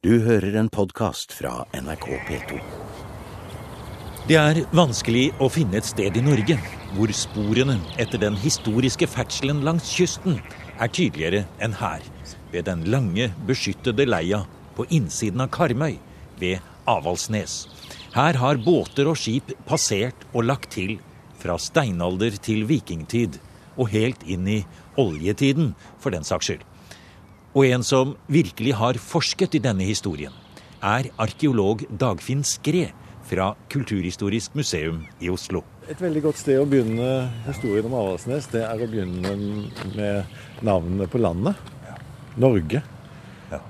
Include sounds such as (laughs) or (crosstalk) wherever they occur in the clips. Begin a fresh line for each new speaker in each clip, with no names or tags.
Du hører en podkast fra NRK P2.
Det er vanskelig å finne et sted i Norge hvor sporene etter den historiske ferdselen langs kysten er tydeligere enn her, ved den lange, beskyttede leia på innsiden av Karmøy, ved Avaldsnes. Her har båter og skip passert og lagt til fra steinalder til vikingtid, og helt inn i oljetiden, for den saks skyld. Og en som virkelig har forsket i denne historien, er arkeolog Dagfinn Skre fra Kulturhistorisk museum i Oslo.
Et veldig godt sted å begynne historien om Avaldsnes, det er å begynne med navnene på landet. Norge.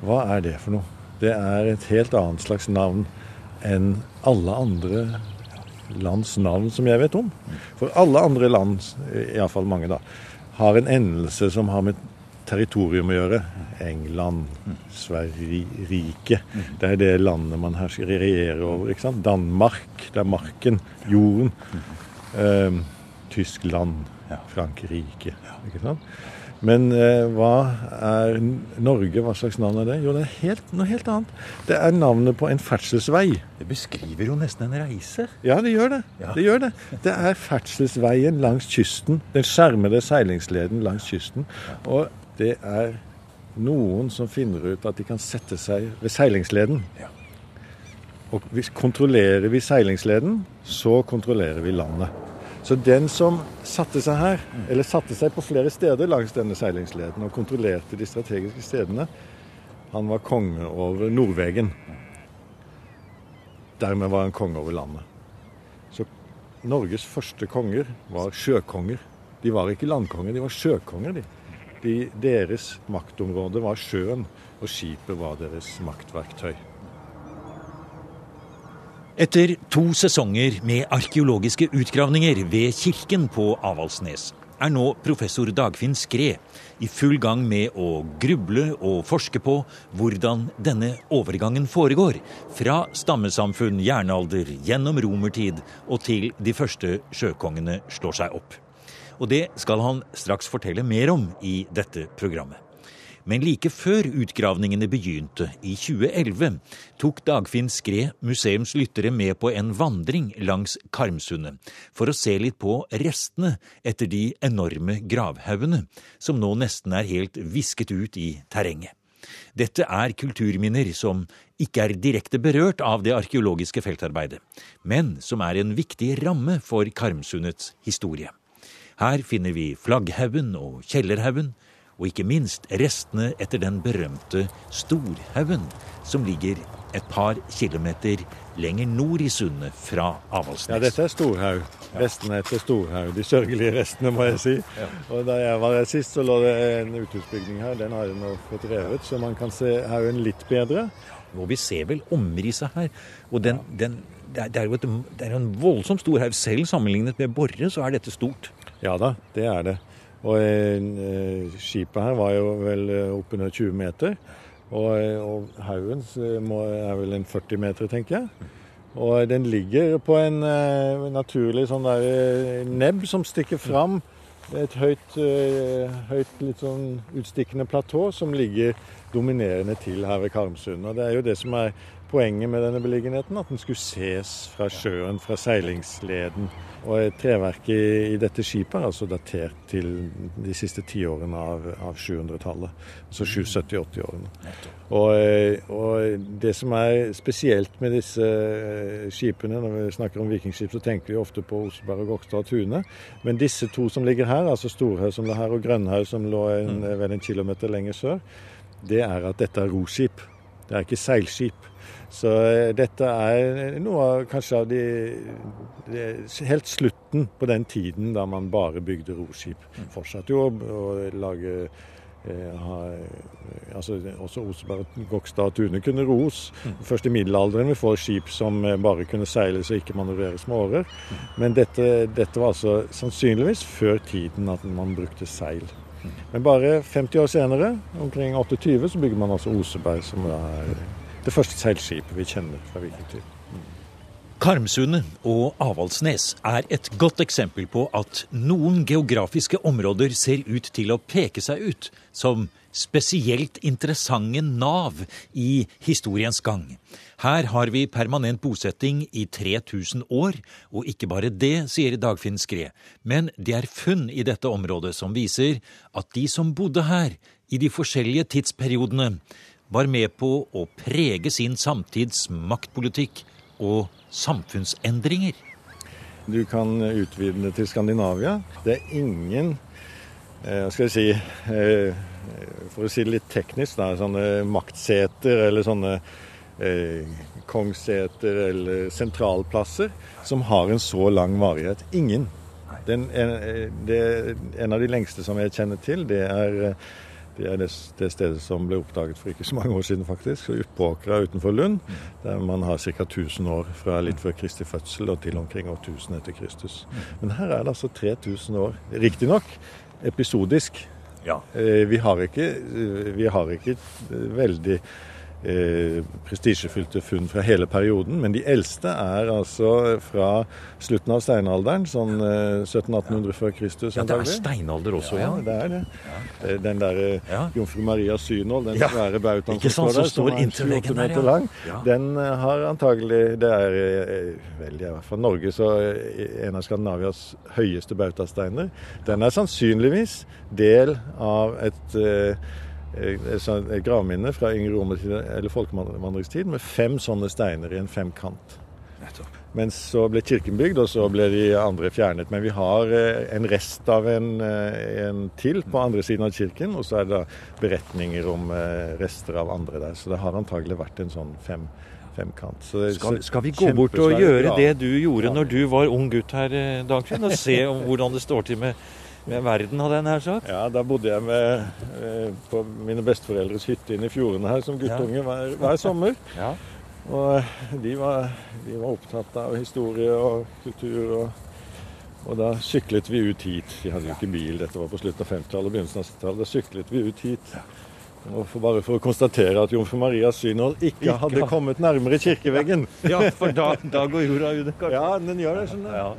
Hva er det for noe? Det er et helt annet slags navn enn alle andre lands navn som jeg vet om. For alle andre land, iallfall mange, da, har en endelse som har med territorium å gjøre. England, Sverige, Det er det landet man regjerer over. ikke sant? Danmark, det er marken, jorden. Eh, Tyskland, Frankrike. ikke sant? Men eh, hva er Norge? Hva slags navn er det? Jo, det er helt, noe helt annet. Det er navnet på en ferdselsvei.
Det beskriver jo nesten en reise.
Ja, det gjør det.
Ja.
Det gjør det. Det er ferdselsveien langs kysten. Den skjermede seilingsleden langs kysten. Og det er noen som finner ut at de kan sette seg ved seilingsleden.
Ja.
Og hvis kontrollerer vi seilingsleden, så kontrollerer vi landet. Så den som satte seg her, eller satte seg på flere steder langs denne seilingsleden og kontrollerte de strategiske stedene, han var konge over Nordvegen. Dermed var han konge over landet. Så Norges første konger var sjøkonger. De var ikke landkonger, de var sjøkonger. de. De, deres maktområde var sjøen, og skipet var deres maktverktøy.
Etter to sesonger med arkeologiske utgravninger ved kirken på Avaldsnes er nå professor Dagfinn Skre i full gang med å gruble og forske på hvordan denne overgangen foregår, fra stammesamfunn, jernalder, gjennom romertid og til de første sjøkongene slår seg opp. Og det skal han straks fortelle mer om i dette programmet. Men like før utgravningene begynte i 2011, tok Dagfinn Skre museums lyttere med på en vandring langs Karmsundet for å se litt på restene etter de enorme gravhaugene, som nå nesten er helt visket ut i terrenget. Dette er kulturminner som ikke er direkte berørt av det arkeologiske feltarbeidet, men som er en viktig ramme for Karmsundets historie. Her finner vi flagghaugen og kjellerhaugen, og ikke minst restene etter den berømte Storhaugen, som ligger et par kilometer lenger nord i sundet fra Avaldsnes.
Ja, dette er Storhaug. Restene etter Storhaug. De sørgelige restene, må jeg si. Og Da jeg var her sist, så lå det en uthusbygning her. Den har jeg nå fått revet, så man kan se haugen litt bedre.
Og vi ser vel omrisset her. Og den, den, det, er, det, er jo et, det er en voldsomt stor haug. Selv sammenlignet med Borre, så er dette stort.
Ja da, det er det. Og eh, skipet her var jo vel eh, oppunder 20 meter. Og, eh, og haugen eh, er vel en 40 meter, tenker jeg. Og den ligger på en eh, naturlig sånn der nebb som stikker fram. Et høyt, eh, høyt litt sånn utstikkende platå som ligger dominerende til her ved Karmsund. Og det er jo det som er poenget med denne beliggenheten, at den skulle ses fra sjøen, fra seilingsleden. Og treverket i, dette skipet er altså datert til de siste tiårene av, av 700-tallet. Altså 770-80-årene. Og, eh, og det som er spesielt med disse eh, skipene, når vi snakker om vikingskip, så tenker vi ofte på Oseberg og Gokstad og Tune. Men disse to som ligger her, altså Storhaug som lå her, og Grønhaug som lå en, vel en kilometer lenger sør, det er at dette er roskip. Det er ikke seilskip. Så eh, dette er noe av kanskje av de, de Helt slutten på den tiden da man bare bygde roskip. Fortsatte jo å, lage eh, ha, altså Også Oseberg, Gokstad og Tune kunne ros. Først i middelalderen vi får skip som eh, bare kunne seiles og ikke manøvreres med årer. Men dette, dette var altså sannsynligvis før tiden at man brukte seil. Men bare 50 år senere, omkring 28, så bygger man altså Oseberg, som da er det første seilskipet vi kjenner fra vikingtid.
Karmsundet og Avaldsnes er et godt eksempel på at noen geografiske områder ser ut til å peke seg ut som spesielt interessante nav i historiens gang. Her har vi permanent bosetting i 3000 år, og ikke bare det, sier Dagfinn Skre, men det er funn i dette området som viser at de som bodde her i de forskjellige tidsperiodene, var med på å prege sin samtids maktpolitikk og samfunnsendringer.
Du kan utvide det til Skandinavia. Det er ingen eh, skal jeg si, eh, For å si det litt teknisk, da, sånne maktseter eller sånne eh, kongsseter eller sentralplasser som har en så lang varighet. Ingen. Den, en, det, en av de lengste som jeg kjenner til, det er det er det, det, stedet som ble oppdaget for ikke så mange år siden, faktisk. På Åkra utenfor Lund. Der man har ca. 1000 år fra litt før Kristi fødsel og til omkring år 1000 etter Kristus. Men her er det altså 3000 år. Riktignok episodisk. Ja. Eh, vi har ikke, eh, vi har ikke veldig eh, prestisjefylte funn fra hele perioden. Men de eldste er altså fra slutten av steinalderen, sånn eh, 1700-1800 før Kristus.
Ja, Det er steinalder også, ja.
ja. det er det. Ja. Eh, den derre eh, ja. Jomfru Marias synål, den ja. svære bautaen
som står der, som er 28
meter lang, den eh, har antagelig Det er vel, i hvert fall Norge, så en av Skandinavias høyeste bautasteiner. Den er sannsynligvis del av et Eh, et gravminne fra yngre romertid eller folkevandringstid med fem sånne steiner i en femkant. Men så ble kirken bygd, og så ble de andre fjernet. Men vi har eh, en rest av en, eh, en til på andre siden av kirken, og så er det da beretninger om rester av andre der. Så det har antagelig vært en sånn fem, femkant.
Skal, skal, vi gå bort og gjøre det du gjorde ja. når du var ung gutt her, Dagfinn, og se om hvordan det står til med med verden, hadde jeg nær sagt.
Ja, da bodde jeg med, eh, på mine besteforeldres hytte inne i fjordene her som guttunge hver, hver, sommer. (laughs) Ja. Og de var, de var, opptatt av historie og kultur. Og, og, da syklet vi ut hit. De hadde jo ikke bil, dette var på slutten av 50-tallet og begynnelsen av 60-tallet. Da syklet vi ut hit. Bare for å konstatere at jomfru Marias synål ikke, ikke hadde kommet nærmere kirkeveggen. (laughs)
Ja, for da, da går jorda under, kanskje?
Ja, den gjør det. sånn ja.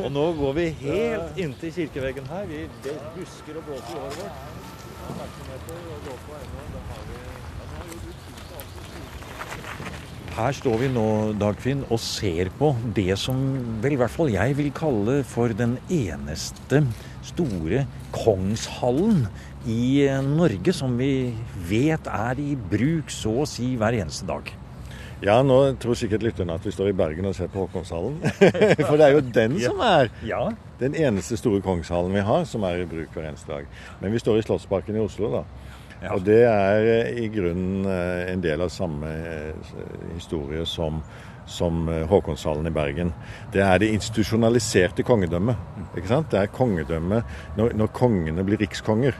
Og nå går vi helt inntil kirkeveggen her. Vi, det busker og blåser i håret vårt. Her står vi nå, Dagfinn, og ser på det som vel i hvert fall jeg vil kalle for den eneste store kongshallen i Norge som vi vet er i bruk så å si hver eneste dag.
Ja, nå tror sikkert lytterne at vi står i Bergen og ser på Håkonshallen. (laughs) For det er jo den som er den eneste store kongshallen vi har, som er i bruk hver eneste dag. Men vi står i Slottsparken i Oslo, da. Ja. Og det er eh, i grunnen eh, en del av samme eh, historie som, som Håkonshallen i Bergen. Det er det institusjonaliserte kongedømmet. ikke sant? Det er kongedømmet når, når kongene blir rikskonger.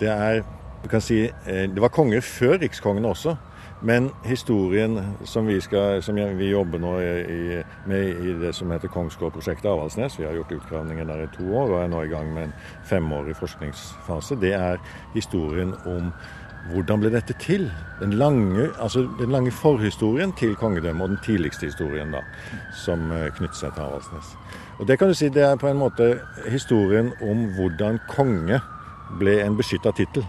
Det er du kan si, eh, det var konger før rikskongene også. Men historien som vi, skal, som vi jobber nå i, med i det som heter Kongsgårdprosjektet Avaldsnes, vi har gjort utgravninger der i to år og er nå i gang med en femårig forskningsfase, det er historien om hvordan ble dette til? Den lange, altså den lange forhistorien til kongedømmet og den tidligste historien da, som eh, knytter seg til Avaldsnes. Og Det kan du si det er på en måte historien om hvordan konge ble en beskytta tittel.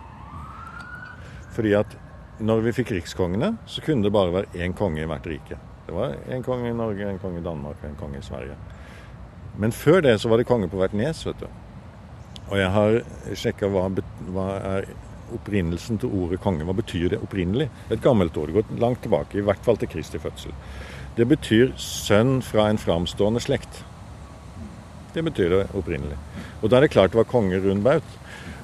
Fordi at når vi fikk rikskongene, så kunne det bare være én konge i hvert rike. Det var én konge i Norge, en konge i Danmark og en konge i Sverige. Men før det så var det konge på hvert nes, vet du. Og jeg har sjekka hva, hva er opprinnelsen til ordet konge. Hva betyr det opprinnelig? Et gammelt ord. Det går langt tilbake, i hvert fall til Kristi fødsel. Det betyr sønn fra en framstående slekt. Det betyr det opprinnelig. Og da er det klart det var konge Rundbaut.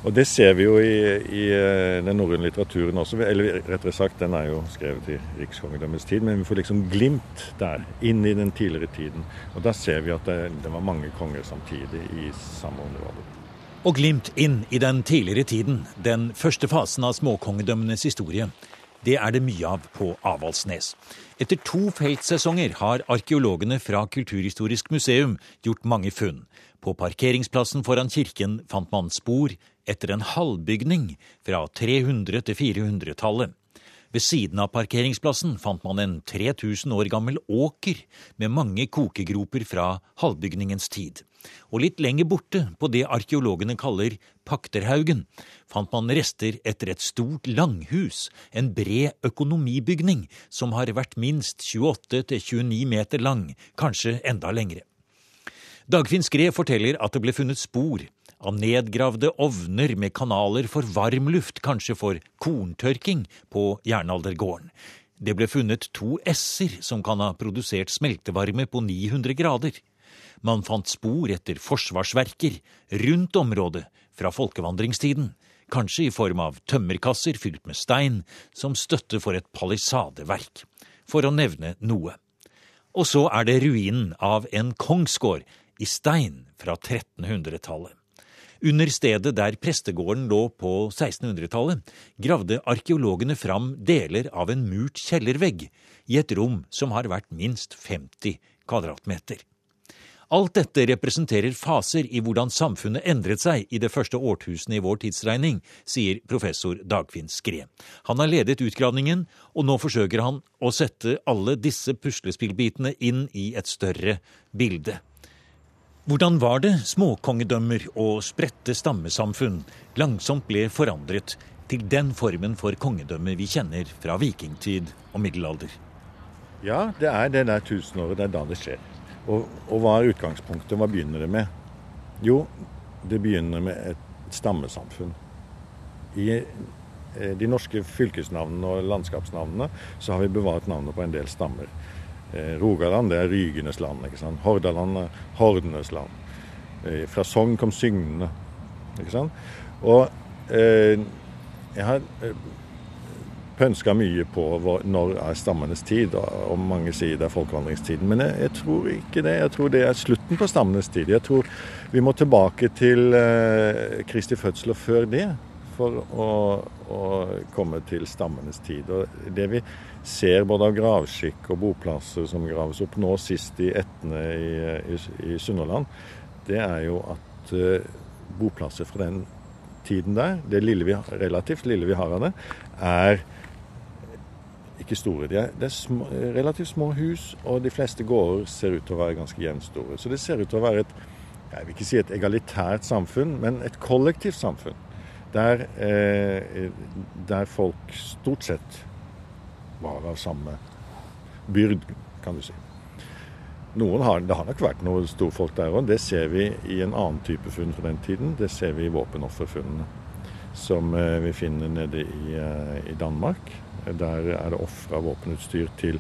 Og det ser vi jo i, i eh, den norrøne litteraturen også. Eller rettere sagt, den er jo skrevet i rikskongedømmets tid, men vi får liksom glimt der, inn i den tidligere tiden. Og da ser vi at det, det var mange konger samtidig i samme område.
Og glimt inn i den tidligere tiden, den første fasen av småkongedømmenes historie. Det er det mye av på Avaldsnes. Etter to feltsesonger har arkeologene fra Kulturhistorisk museum gjort mange funn. På parkeringsplassen foran kirken fant man spor etter en halvbygning fra 300- til 400-tallet. Ved siden av parkeringsplassen fant man en 3000 år gammel åker med mange kokegroper fra halvbygningens tid. Og litt lenger borte, på det arkeologene kaller Pakterhaugen, fant man rester etter et stort langhus, en bred økonomibygning som har vært minst 28-29 meter lang, kanskje enda lengre. Dagfinn Skred forteller at det ble funnet spor av nedgravde ovner med kanaler for varmluft, kanskje for korntørking, på jernaldergården. Det ble funnet to s-er som kan ha produsert smeltevarme på 900 grader. Man fant spor etter forsvarsverker rundt området fra folkevandringstiden, kanskje i form av tømmerkasser fylt med stein som støtte for et palisadeverk, for å nevne noe. Og så er det ruinen av en kongsgård i stein fra 1300-tallet. Under stedet der prestegården lå på 1600-tallet, gravde arkeologene fram deler av en murt kjellervegg i et rom som har vært minst 50 kvadratmeter. Alt dette representerer faser i hvordan samfunnet endret seg i det første årtusenet i vår tidsregning, sier professor Dagfinn Skre. Han har ledet utgravningen, og nå forsøker han å sette alle disse puslespillbitene inn i et større bilde. Hvordan var det småkongedømmer og spredte stammesamfunn langsomt ble forandret til den formen for kongedømme vi kjenner fra vikingtid og middelalder?
Ja, det er det der tusenåret. Det er da det skjer. Og, og hva er utgangspunktet? Hva begynner det med? Jo, det begynner med et stammesamfunn. I eh, de norske fylkesnavnene og landskapsnavnene så har vi bevart navnet på en del stammer. Eh, Rogaland det er Rygenes land. ikke sant? Hordaland er Hordenes land. Eh, fra Sogn kom Sygnene. ikke sant? Og eh, jeg har eh, pønska mye på hvor, når er stammenes tid, og mange sier det er folkevandringstiden. Men jeg, jeg, tror ikke det. Jeg tror det er slutten på stammenes tid. Jeg tror vi må tilbake til eh, Kristi fødsel og før det for å, å komme til stammenes tid. Og det vi ser både av gravskikk og boplasser som graves opp, nå sist i Etne i, i, i Sunnhordland, det er jo at uh, boplasser fra den tiden der, det lille vi, relativt lille vi har av det, er ikke store. De er, det er små, relativt små hus, og de fleste gårder ser ut til å være ganske jevnstore. Så det ser ut til å være et jeg vil ikke si et egalitært samfunn, men et kollektivt samfunn. Der, eh, der folk stort sett var av samme byrd, kan du si. Har, Det har nok vært noen storfolk der òg. Det ser vi i en annen type funn fra den tiden. Det ser vi i våpenofferfunnene som eh, vi finner nede i, eh, i Danmark. Der er det ofra våpenutstyr til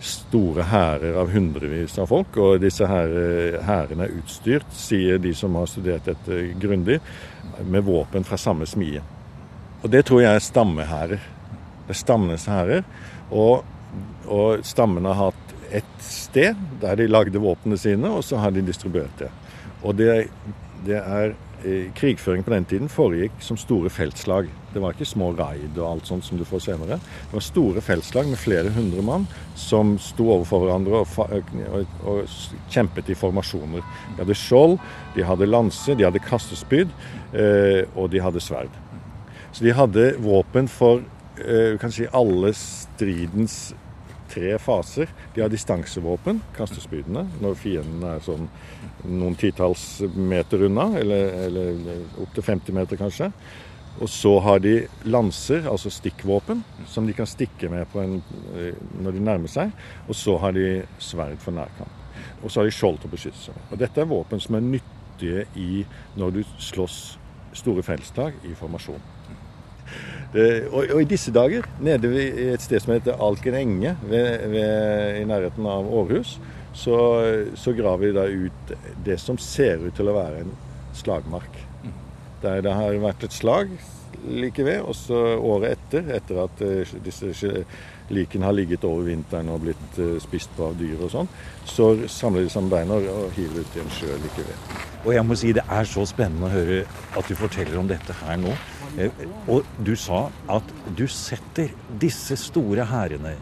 store hærer av hundrevis av folk. Og disse hærene er utstyrt, sier de som har studert dette grundig, med våpen fra samme smie. Og det tror jeg er stammehærer. Det er stammenes hærer. Og, og stammene har hatt ett sted der de lagde våpnene sine, og så har de distribuert det. Og det, det er eh, Krigføring på den tiden foregikk som store feltslag. Det var ikke små raid og alt sånt som du får senere. Det var store feltslag med flere hundre mann som sto overfor hverandre og, og, og, kjempet i formasjoner. De hadde skjold, de hadde lanse, de hadde kastespyd, eh, og de hadde sverd. Så de hadde våpen for Eh, kan si alle stridens tre faser. De har distansevåpen, kastespydene, når fienden er sånn noen titalls meter unna, eller, eller opptil 50 meter kanskje. Og så har de lanser, altså stikkvåpen, som de kan stikke med en, eh, når de nærmer seg. Og så har de sverd for nærkamp. Og så har de skjold til å beskytte seg. Og dette er våpen som er nyttige i når du slåss store feltslag i formasjon. Det, og, og, i disse dager, nede ved et sted som heter Alken enge, ved, ved, i nærheten av Århus, så, så, graver vi da ut det som ser ut til å være en slagmark. Der det har vært et slag like ved, og så året etter, etter at uh, disse likene har ligget over vinteren og blitt uh, spist på av dyr og sånn, så samler de sammen beina og hiver ut i en sjø like ved.
Og jeg må si det er så spennende å høre at du forteller om dette her nå. Eh, og du sa at du setter disse store hærene,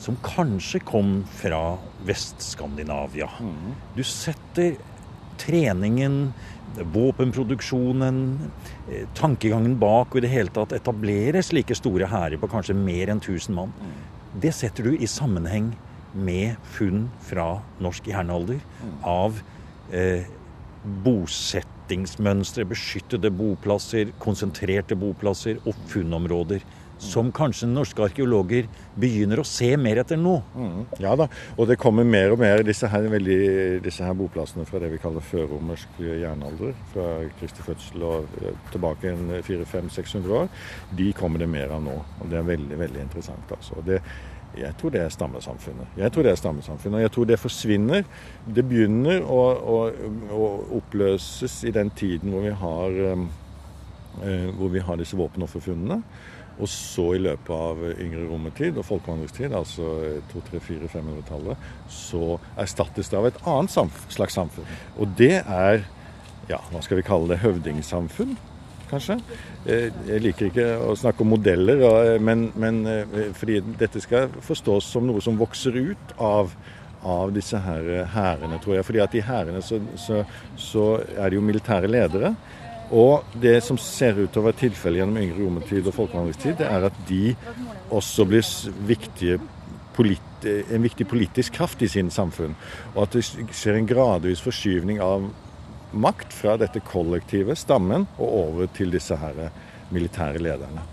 som kanskje kom fra Vest-Skandinavia. Du setter treningen, våpenproduksjonen, eh, tankegangen bak og i det hele tatt etablere slike store hærer på kanskje mer enn 1000 mann. Det setter du i sammenheng med funn fra norsk jernalder av eh, bosettingsmønstre, beskyttede boplasser, konsentrerte boplasser og funnområder som kanskje norske arkeologer begynner å se mer etter nå.
Mm, ja da, og det kommer mer og mer disse her, veldig, disse her boplassene fra det vi kaller førromersk jernalder, fra Kristi fødsel og eh, tilbake 400-500-600 år, de kommer det mer av nå. Og det er veldig, veldig interessant. altså. Det, jeg tror det er stammesamfunnet. Jeg tror det er stammesamfunnet, og jeg tror det forsvinner. Det begynner å, å, å oppløses i den tiden hvor vi har, eh, hvor vi har disse våpenofferfunnene. Og så i løpet av yngre romertid og folkevandringstid, altså 200-400-500-tallet, så erstattes det av et annet slags samfunn. Og det er, ja, hva skal vi kalle det, høvdingsamfunn, kanskje. Jeg liker ikke å snakke om modeller, men, men fordi dette skal forstås som noe som vokser ut av av disse her hærene, tror jeg. Fordi at i hærene så, så, så er det jo militære ledere. Og det som ser ut til å være tilfellet gjennom yngre romertid og folkevandringstid, det er at de også blir viktige en viktig politisk kraft i sine samfunn. Og at det skjer en gradvis forskyvning av makt fra dette kollektive, stammen, og over til disse her militære lederne.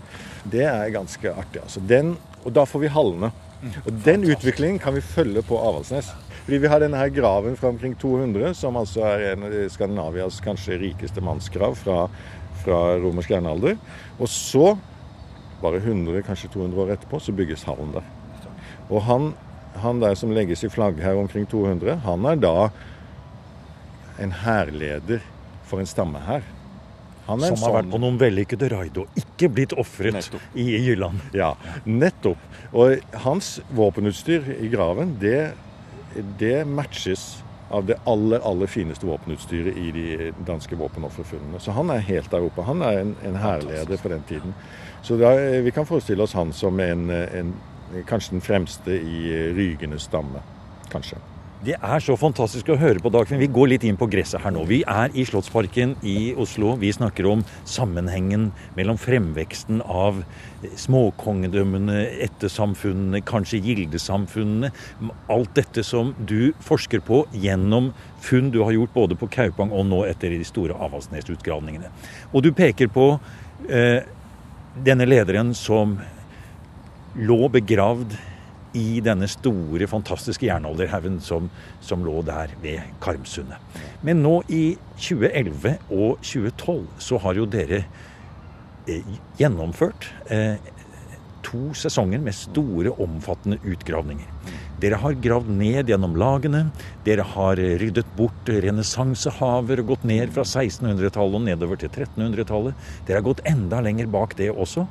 Det er ganske artig. altså. Den, og da får vi hallene. Og Den utviklingen kan vi følge på Avaldsnes. Fordi Vi har denne her graven fra omkring 200, som altså er en av Skandinavias kanskje rikeste mannsgrav fra, fra romersk jernalder. Og så, bare 100, kanskje 200 år etterpå, så bygges hallen der. Og han, han der som legges i flagg her omkring 200, han er da en hærleder for en stammehær.
Som har sånn... vært på noen vellykkede raid og ikke blitt ofret i Jylland.
Ja, nettopp. Og hans våpenutstyr i graven, det det matches av det aller aller fineste våpenutstyret i de danske våpenofferfunnene. Så han er helt der oppe. Han er en, en hærleder på den tiden. Så da, vi kan forestille oss han som en, en, kanskje den fremste i Rygenes stamme. Kanskje.
Det er så fantastisk å høre på, Dagfinn. Vi går litt inn på gresset her nå. Vi er i Slottsparken i Oslo. Vi snakker om sammenhengen mellom fremveksten av småkongedømmene, ettersamfunnene, kanskje gildesamfunnene. Alt dette som du forsker på gjennom funn du har gjort både på Kaupang og nå etter de store Avaldsnes-utgravningene. Og du peker på eh, denne lederen som lå begravd i denne store, fantastiske jernalderhaugen som, som, lå der ved Karmsundet. Men nå i 2011 og 2012 så har jo dere eh, gjennomført eh, to sesonger med store, omfattende utgravninger. Dere har gravd ned gjennom lagene. Dere har ryddet bort renessansehaver og gått ned fra 1600-tallet og nedover til 1300-tallet. Dere har gått enda lenger bak det også.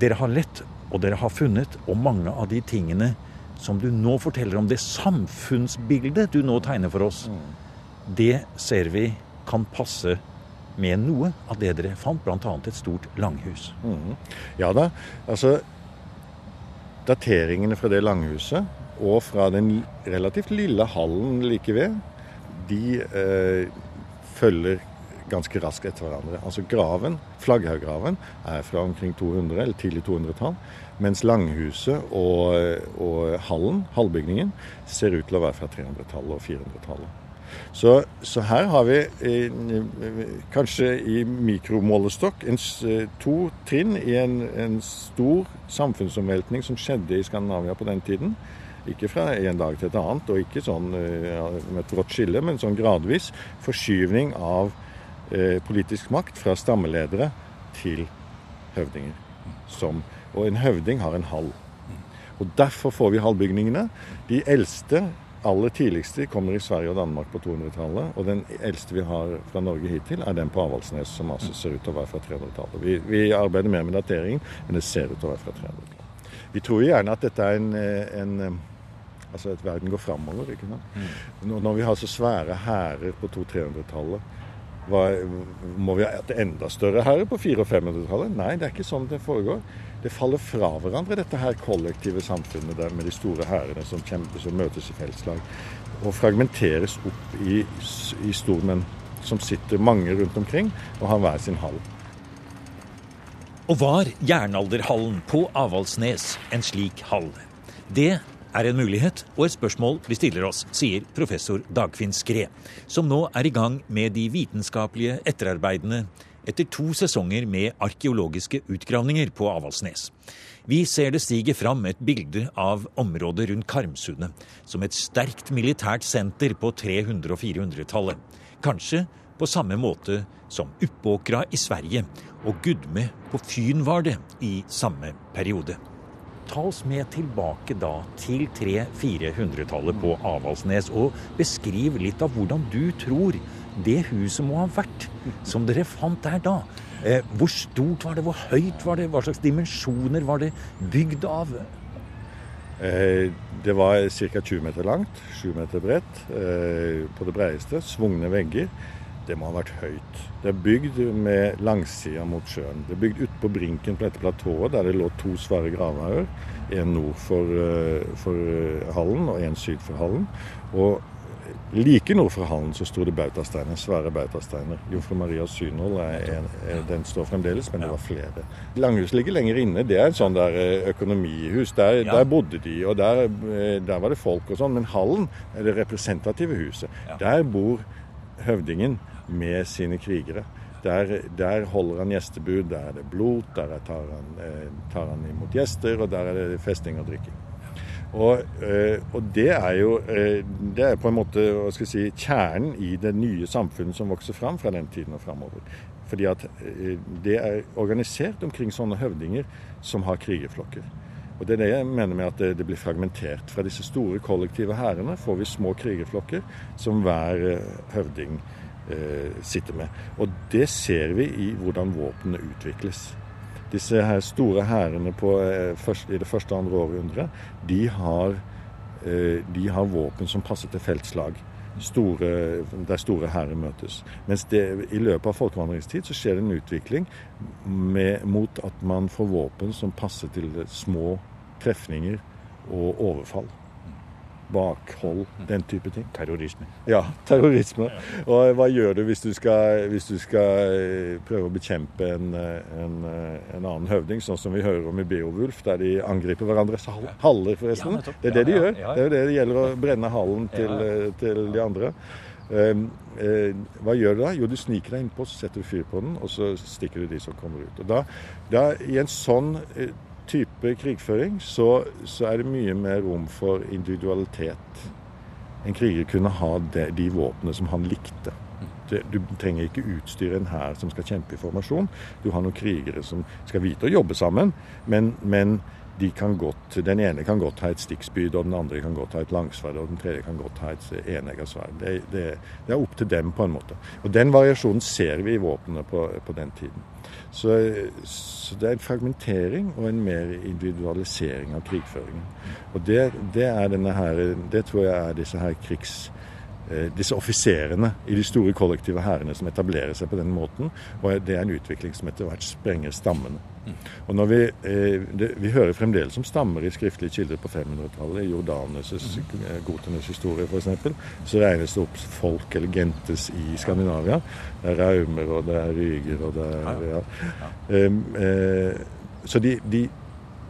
Dere har lett og dere har funnet, og mange av de tingene som du nå forteller om, det samfunnsbildet du nå tegner for oss, det ser vi kan passe med noe av det dere fant, bl.a. et stort langhus.
Mm. Ja da. Altså Dateringene fra det langhuset og fra den relativt lille hallen like ved, de eh, følger ganske raskt etter hverandre. Altså graven, Flagghaugraven er fra omkring 200, eller tidlig 200-tall. Mens langhuset og, og, hallen, hallbygningen, ser ut til å være fra 300-tallet og 400-tallet. Så, så, her har vi eh, kanskje i mikromålestokk en, to trinn i en, en stor samfunnsomveltning som skjedde i Skandinavia på den tiden. Ikke fra en dag til et annet, og ikke sånn ja, med et brått skille, men sånn gradvis forskyvning av Eh, politisk makt fra stammeledere til høvdinger. Som, og en høvding har en hall. Og Derfor får vi hallbygningene. De eldste, aller tidligste, kommer i Sverige og Danmark på 200-tallet. Og den eldste vi har fra Norge hittil, er den på Avaldsnes, som altså ser ut til å være fra 300-tallet. Vi, vi, arbeider mer med dateringen, men det ser ut til å være fra 300-tallet. Vi tror gjerne at dette er en, en Altså at verden går framover. ikke sant? Mm. Når vi har så svære hærer på 200-300-tallet Hva, må vi ha et enda større herre på 400- og 500-tallet? Nei, det er ikke sånn det foregår. Det faller fra hverandre, dette her kollektive samfunnet der med de store hærene som, som møtes i feltslag. Og fragmenteres opp i, i stormenn som sitter mange rundt omkring og har hver sin hall.
Og var jernalderhallen på Avaldsnes en slik hall? Det er en mulighet og et spørsmål vi stiller oss, sier professor Dagfinn Skre, som nå er i gang med de vitenskapelige etterarbeidene etter to sesonger med arkeologiske utgravninger på Avaldsnes. Vi ser det stige fram et bilde av området rundt Karmsundet som et sterkt militært senter på 300- og 400-tallet. Kanskje på samme måte som Uppåkra i Sverige og Gudme på Fyn var det i samme periode. Ta oss med tilbake da til 300-400-tallet på Avaldsnes, og beskriv litt av hvordan du tror det huset må ha vært som dere fant der da. Eh, hvor stort var det, hvor høyt var det, hva slags dimensjoner var det bygd av?
Eh, det var ca. 20 meter langt, 7 meter bredt eh, på det bredeste. Svungne vegger. Det må ha vært høyt. Det er bygd med langsida mot sjøen. Det er bygd utpå brinken på dette platået der det lå to svære gravhauger. En nord for, for hallen og en syd for hallen. Og Like nord for hallen så sto det bautasteiner, svære bautasteiner. Jomfru Marias synål den står fremdeles, men det var flere. Langhuset ligger lenger inne. Det er et sånn der økonomihus. Der, der bodde de, og der, der, var det folk og sånn. Men hallen er det representative huset. Der bor høvdingen med sine krigere. Der, der, holder han gjestebud, der er det blot, der tar han, tar han imot gjester, og der er det festing og drikking. Og, og, det er jo det er på en måte si, kjernen i det nye samfunnet som vokser fram fra den tiden og framover. Fordi at det er organisert omkring sånne høvdinger som har krigerflokker. Og Det er det jeg mener med at det, blir fragmentert. Fra disse store kollektive hærene får vi små krigerflokker som hver høvding eh, sitter med. Og det ser vi i hvordan våpnene utvikles. Disse her store hærene i det første og andre århundret, de har, de har våpen som passer til feltslag. Store, der store hærer møtes. Mens det, i løpet av folkevandringstid så skjer det en utvikling med, mot at man får våpen som passer til små trefninger og overfall bakhold, den type ting.
Terrorisme.
Ja, (laughs) terrorisme. Og hva gjør du hvis du skal, hvis du skal prøve å bekjempe en, en, en, annen høvding, sånn som vi hører om i Beowulf, der de angriper hverandres haller, forresten. Det er det de gjør. Det er det det gjelder å brenne hallen til, til de andre. Uh, hva gjør du da? Jo, du sniker deg innpå, så setter du fyr på den, og så stikker du de som kommer ut. Og da, da I en sånn type krigføring så, så, er det mye mer rom for individualitet. En kriger kunne ha de, de våpnene som han likte. Du trenger ikke utstyre en hær som skal kjempe i formasjon. Du har noen krigere som skal vite å jobbe sammen, men, men de kan godt, den ene kan godt ha et stikkspyd, og den andre kan godt ha et langsverd, og den tredje kan godt ha et enegga sverd. Det, det, det, er opp til dem, på en måte. Og Den variasjonen ser vi i våpnene på, på den tiden. Så, så, det er en fragmentering og en mer individualisering av krigføringen. Og det, det, er denne her, det tror jeg er disse her krigs disse offiserene i de store kollektive hærene som etablerer seg på den måten. Og det er en utvikling som etter hvert sprenger stammene. Og når vi, eh, det, vi hører fremdeles om stammer i skriftlige kilder på 500-tallet. I Jordanes' Gotenes historie f.eks. Så regnes det opp folk eller gentes i Skandinavia. Det er raumer, og det er ryger, og det er ja. Um, eh, Så de, de,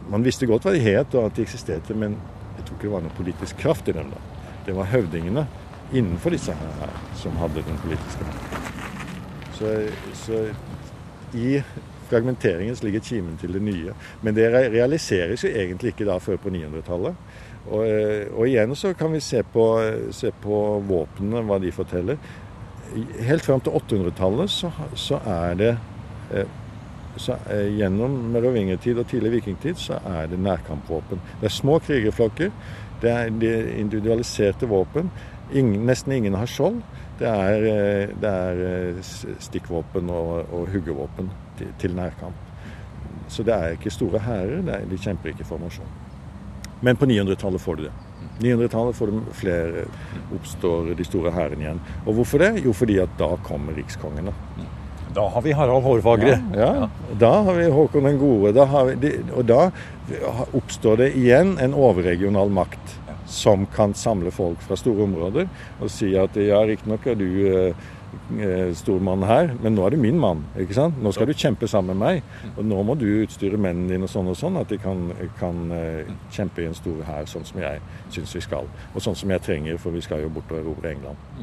Man visste godt hva de het, og at de eksisterte, men jeg tror ikke det var noe politisk kraft i dem. da. Det var høvdingene innenfor disse her som hadde den politiske makten. Så, så i fragmenteringen ligger kimen til det nye. Men det realiseres jo egentlig ikke da før på 900-tallet. Og, og, igjen så kan vi se på, se på våpnene, hva de forteller. Helt fram til 800-tallet så, så, er det så, Gjennom merovingertid og tidlig vikingtid så er det nærkampvåpen. Det er små krigerflokker. Det er individualiserte våpen. Ingen, nesten ingen har skjold. Det er, det er stikkvåpen og, og huggevåpen til, til, nærkamp. Så det er ikke store hærer. De kjemper ikke i formasjon. Men på 900-tallet får du det. 900-tallet får de flere, oppstår de store hærene igjen. Og hvorfor det? Jo, fordi at da kommer rikskongene. Da.
Da har vi Harald Hårfagre.
Ja, ja. Da har vi Håkon den gode. Da vi, og da oppstår det igjen en overregional makt som kan samle folk fra store områder og si at ja, riktignok er du eh, Eh, stormann her, men nå er du min mann. ikke sant? Nå skal du kjempe sammen med meg. Og nå må du utstyre mennene dine sånn og sånn at de kan, kan uh, kjempe i en stor hær, sånn som jeg syns vi skal. Og sånn som jeg trenger, for vi skal jo bort og erobre England. (laughs)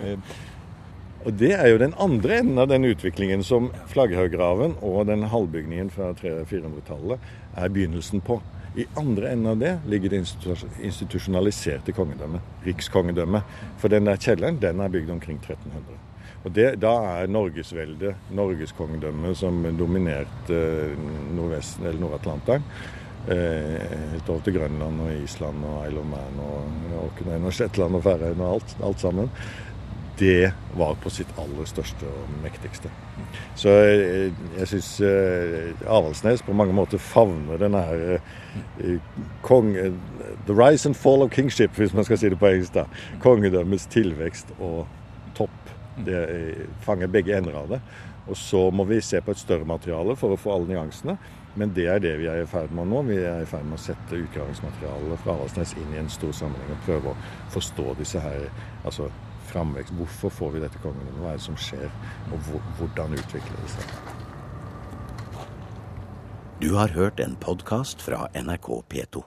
(laughs) og det er jo den andre enden av den utviklingen som Flagghauggraven og den halvbygningen fra 300-400-tallet er begynnelsen på. I andre enden av det ligger det institusjonaliserte kongedømmet, rikskongedømmet. For den der kjelleren den er bygd omkring 1300. Og det, Da er norgesveldet, norgeskongedømmet, som dominerte eh, Nordvesten, eller Nord-Atlanteren. Eh, helt over til Grønland og Island og Isle of Man og Orknøyen og Shetland og Færøyene og alt, alt sammen det var på sitt aller største og mektigste. Så jeg, jeg syns eh, Avaldsnes på mange måter favner denne her eh, kong, The rise and fall of kingship, hvis man skal si det på engelsk. da. Kongedømmets tilvekst og topp. Det fanger begge ender av det. Og så må vi se på et større materiale for å få alle nyansene. Men det er det vi er i ferd med nå. Vi er i ferd med å sette utgravingsmaterialet fra Avaldsnes inn i en stor sammenheng og prøve å forstå disse her altså framvekst. Hvorfor får vi dette kongedømmet? Hva er det som skjer? Og hvordan utvikler det seg?
Du har hørt en podkast fra NRK P2.